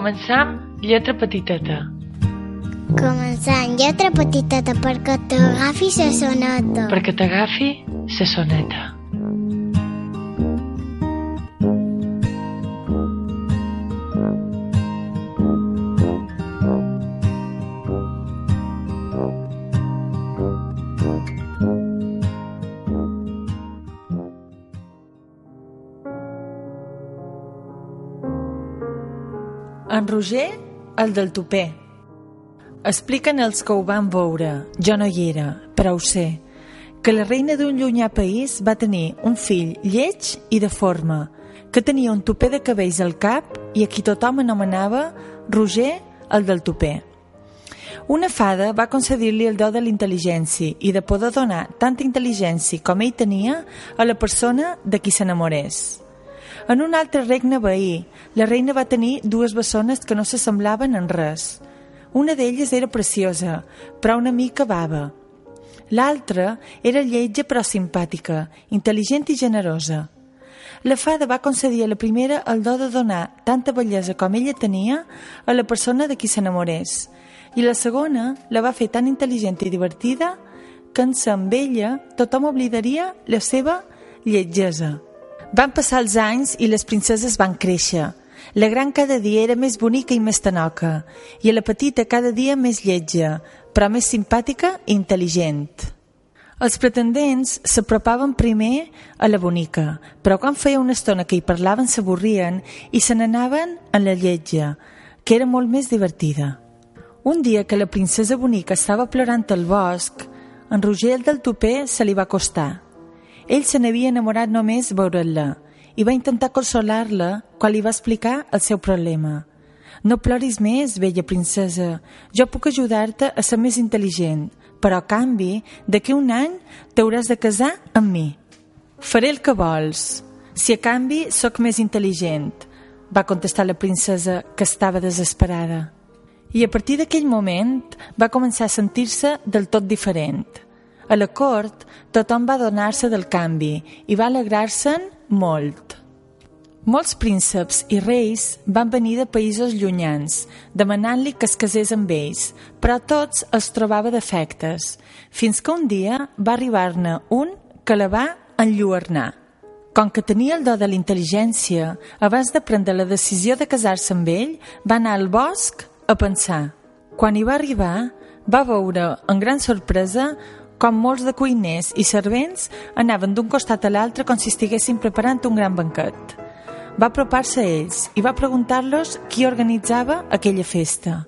Començam lletra petiteta. Començant lletra petiteta perquè t'agafi la soneta. Perquè t'agafi la soneta. En Roger, el del tupé. Expliquen els que ho van veure, jo no hi era, però ho sé, que la reina d'un llunyà país va tenir un fill lleig i deforme, que tenia un tupé de cabells al cap i a qui tothom anomenava Roger, el del tupé. Una fada va concedir-li el do de la intel·ligència i de poder donar tanta intel·ligència com ell tenia a la persona de qui s'enamorés. En un altre regne veí, la reina va tenir dues bessones que no s'assemblaven en res. Una d'elles era preciosa, però una mica bava. L'altra era lletja però simpàtica, intel·ligent i generosa. La fada va concedir a la primera el do de donar tanta bellesa com ella tenia a la persona de qui s'enamorés, i la segona la va fer tan intel·ligent i divertida que en ser amb ella tothom oblidaria la seva lletgesa. Van passar els anys i les princeses van créixer. La gran cada dia era més bonica i més tanoca, i la petita cada dia més lletja, però més simpàtica i intel·ligent. Els pretendents s'apropaven primer a la bonica, però quan feia una estona que hi parlaven s'avorrien i se n'anaven a la lletja, que era molt més divertida. Un dia que la princesa bonica estava plorant al bosc, en Roger el del tupé se li va acostar. Ell se n'havia enamorat només veure-la i va intentar consolar-la quan li va explicar el seu problema. No ploris més, vella princesa. Jo puc ajudar-te a ser més intel·ligent, però a canvi, d'aquí un any t'hauràs de casar amb mi. Faré el que vols, si a canvi sóc més intel·ligent, va contestar la princesa, que estava desesperada. I a partir d'aquell moment va començar a sentir-se del tot diferent. A la cort, tothom va donar-se del canvi i va alegrar-se'n molt. Molts prínceps i reis van venir de països llunyans, demanant-li que es casés amb ells, però tots els trobava defectes, fins que un dia va arribar-ne un que la va enlluernar. Com que tenia el do de la intel·ligència, abans de prendre la decisió de casar-se amb ell, va anar al bosc a pensar. Quan hi va arribar, va veure, en gran sorpresa, com molts de cuiners i servents anaven d'un costat a l'altre com si estiguessin preparant un gran banquet. Va apropar-se a ells i va preguntar-los qui organitzava aquella festa.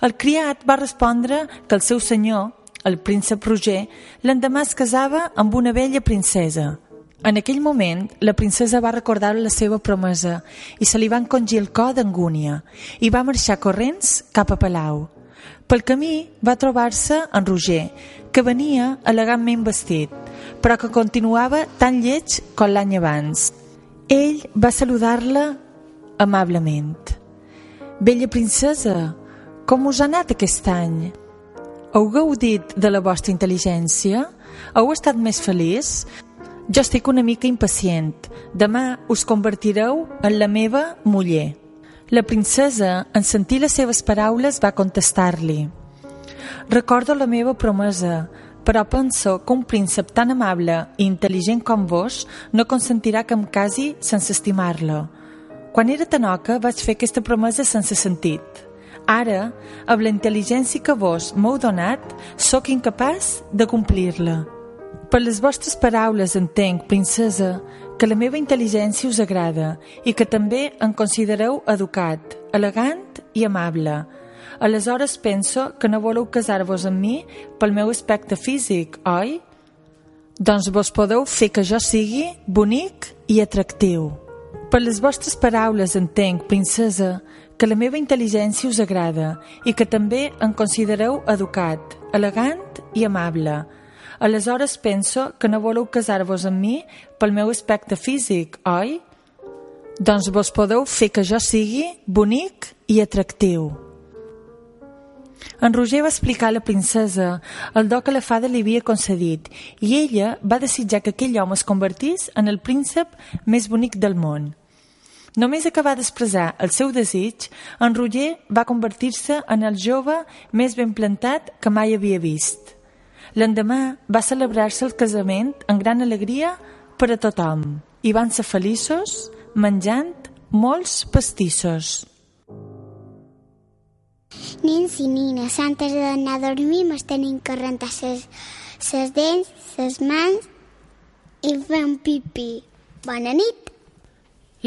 El criat va respondre que el seu senyor, el príncep Roger, l'endemà es casava amb una vella princesa. En aquell moment, la princesa va recordar la seva promesa i se li va encongir el cor d'angúnia i va marxar corrents cap a Palau. Pel camí va trobar-se en Roger, que venia elegantment vestit, però que continuava tan lleig com l'any abans. Ell va saludar-la amablement. Bella princesa, com us ha anat aquest any? Heu gaudit de la vostra intel·ligència? Heu estat més feliç? Jo estic una mica impacient. Demà us convertireu en la meva muller. La princesa, en sentir les seves paraules, va contestar-li. Recordo la meva promesa, però penso que un príncep tan amable i intel·ligent com vos no consentirà que em casi sense estimar-lo. Quan era tanoca vaig fer aquesta promesa sense sentit. Ara, amb la intel·ligència que vos m'heu donat, sóc incapaç de complir-la. Per les vostres paraules entenc, princesa, que la meva intel·ligència us agrada i que també em considereu educat, elegant i amable, Aleshores penso que no voleu casar-vos amb mi pel meu aspecte físic, oi? Doncs vos podeu fer que jo sigui bonic i atractiu. Per les vostres paraules entenc, princesa, que la meva intel·ligència us agrada i que també em considereu educat, elegant i amable. Aleshores penso que no voleu casar-vos amb mi pel meu aspecte físic, oi? Doncs vos podeu fer que jo sigui bonic i atractiu. En Roger va explicar a la princesa el do que la fada li havia concedit i ella va desitjar que aquell home es convertís en el príncep més bonic del món. Només acabar d'expressar el seu desig, en Roger va convertir-se en el jove més ben plantat que mai havia vist. L'endemà va celebrar-se el casament en gran alegria per a tothom i van ser feliços menjant molts pastissos. Nins i nines, antes d'anar a dormir mos tenim que rentar ses, ses dents, ses mans i fer un pipí. Bona nit!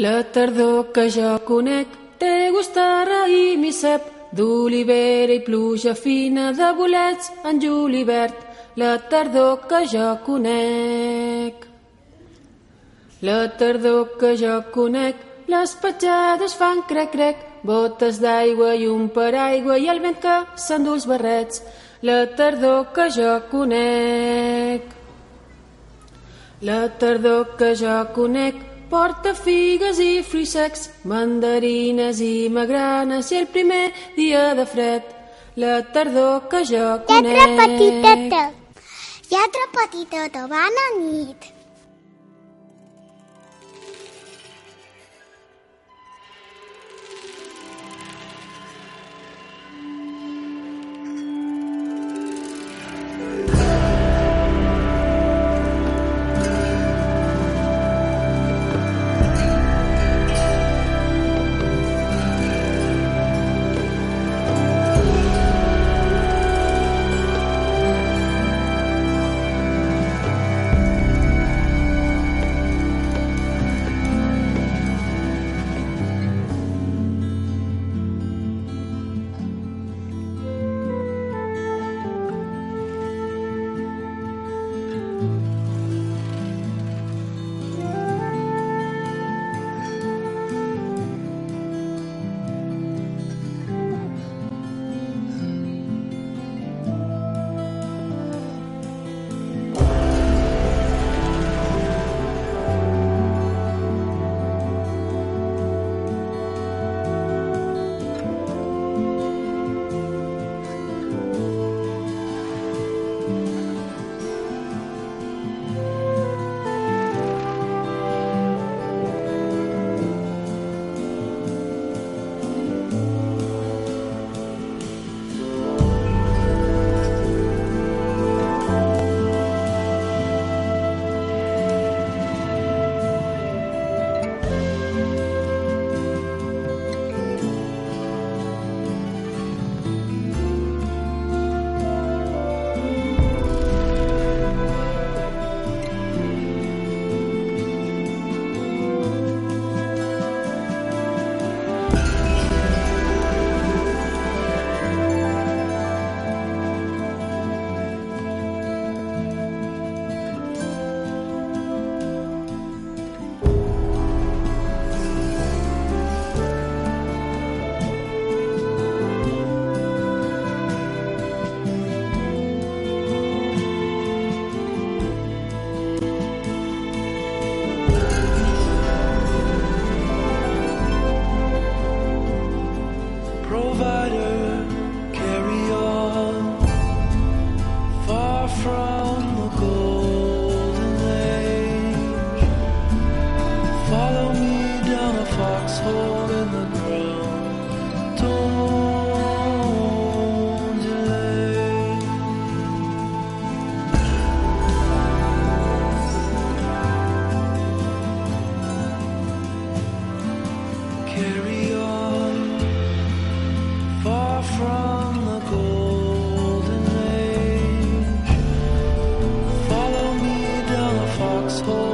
La tardor que jo conec té gust a raïm i cep, d'olivera i pluja fina de bolets en julivert, la tardor que jo conec. La tardor que jo conec, les petjades fan crec-crec, botes d'aigua i un paraigua i el vent que s'endú els barrets, la tardor que jo conec. La tardor que jo conec, Porta figues i fruits secs, mandarines i magranes i el primer dia de fred, la tardor que jo conec. Lletra petiteta, lletra petiteta, bona nit. household.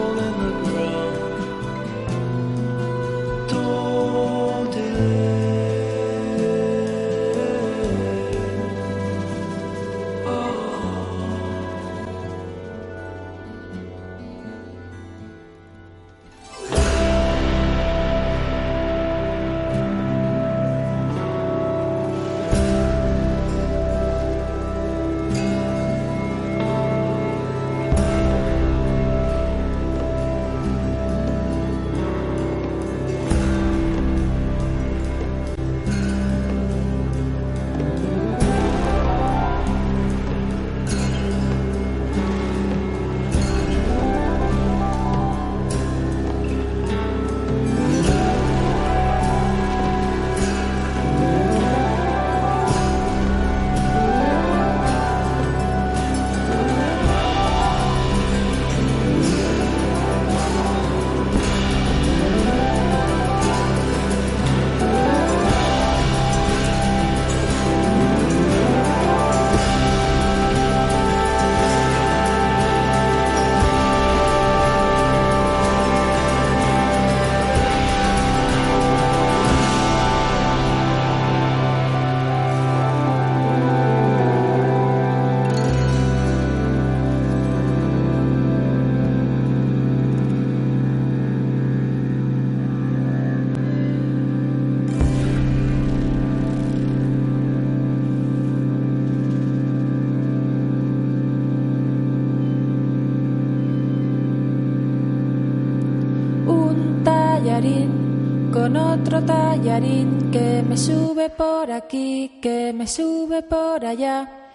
Otro tallarín que me sube por aquí, que me sube por allá.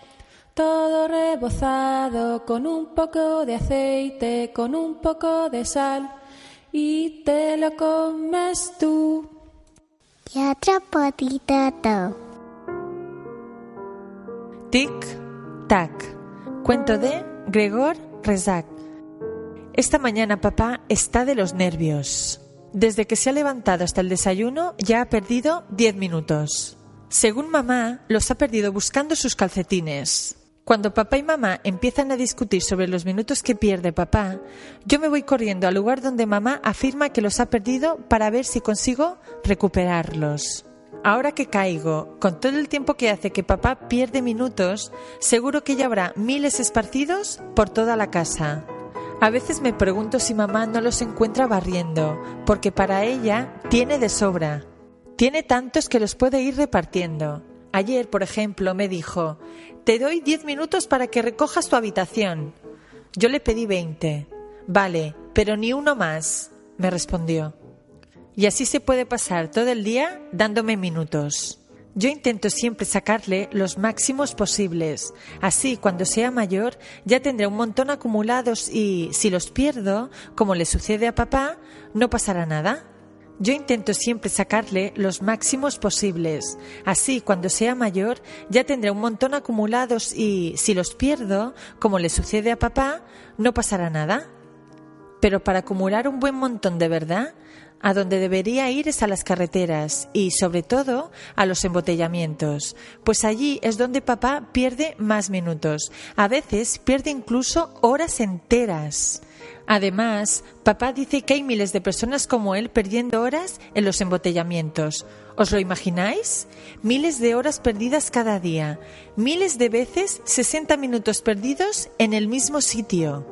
Todo rebozado con un poco de aceite, con un poco de sal y te lo comes tú. Y otro potito. Tic, tac. Cuento de Gregor Rezac. Esta mañana papá está de los nervios. Desde que se ha levantado hasta el desayuno ya ha perdido 10 minutos. Según mamá, los ha perdido buscando sus calcetines. Cuando papá y mamá empiezan a discutir sobre los minutos que pierde papá, yo me voy corriendo al lugar donde mamá afirma que los ha perdido para ver si consigo recuperarlos. Ahora que caigo, con todo el tiempo que hace que papá pierde minutos, seguro que ya habrá miles esparcidos por toda la casa. A veces me pregunto si mamá no los encuentra barriendo, porque para ella tiene de sobra. Tiene tantos que los puede ir repartiendo. Ayer, por ejemplo, me dijo, te doy diez minutos para que recojas tu habitación. Yo le pedí veinte. Vale, pero ni uno más, me respondió. Y así se puede pasar todo el día dándome minutos. Yo intento siempre sacarle los máximos posibles. Así, cuando sea mayor, ya tendré un montón acumulados y, si los pierdo, como le sucede a papá, no pasará nada. Yo intento siempre sacarle los máximos posibles. Así, cuando sea mayor, ya tendré un montón acumulados y, si los pierdo, como le sucede a papá, no pasará nada. Pero para acumular un buen montón de verdad, a donde debería ir es a las carreteras y, sobre todo, a los embotellamientos, pues allí es donde papá pierde más minutos. A veces pierde incluso horas enteras. Además, papá dice que hay miles de personas como él perdiendo horas en los embotellamientos. ¿Os lo imagináis? Miles de horas perdidas cada día, miles de veces 60 minutos perdidos en el mismo sitio.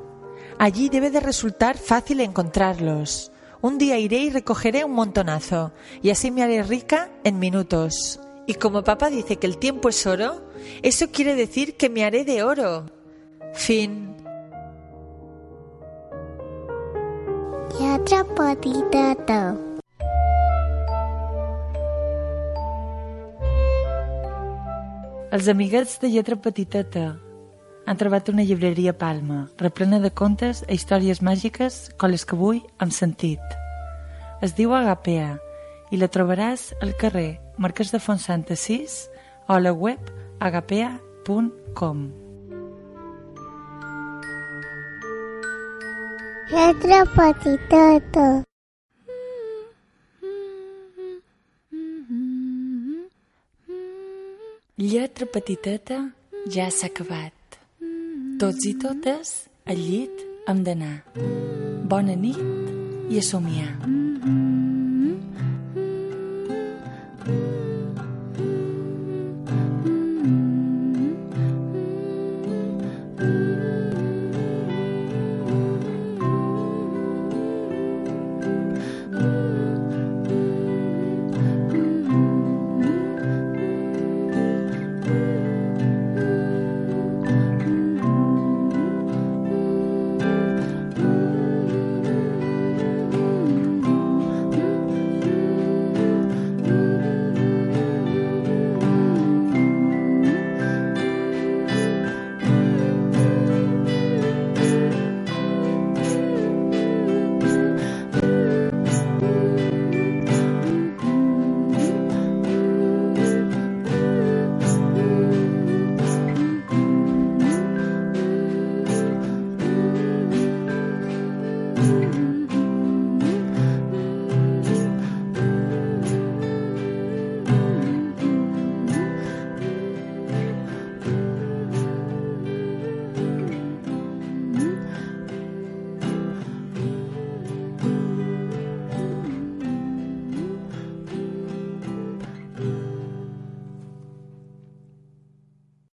Allí debe de resultar fácil encontrarlos. Un día iré y recogeré un montonazo, y así me haré rica en minutos. Y como papá dice que el tiempo es oro, eso quiere decir que me haré de oro. Fin. Y potito. Els amiguets de lletra petiteta han trobat una llibreria Palma, replena de contes i històries màgiques com les que avui hem sentit. Es diu Agapea i la trobaràs al carrer Marquès de Fontsanta 6 o a la web agapea.com. Letra petiteta. Lletra petiteta ja s'ha acabat. Tots i totes al llit hem d'anar. Bona nit i a somiar. Thank you.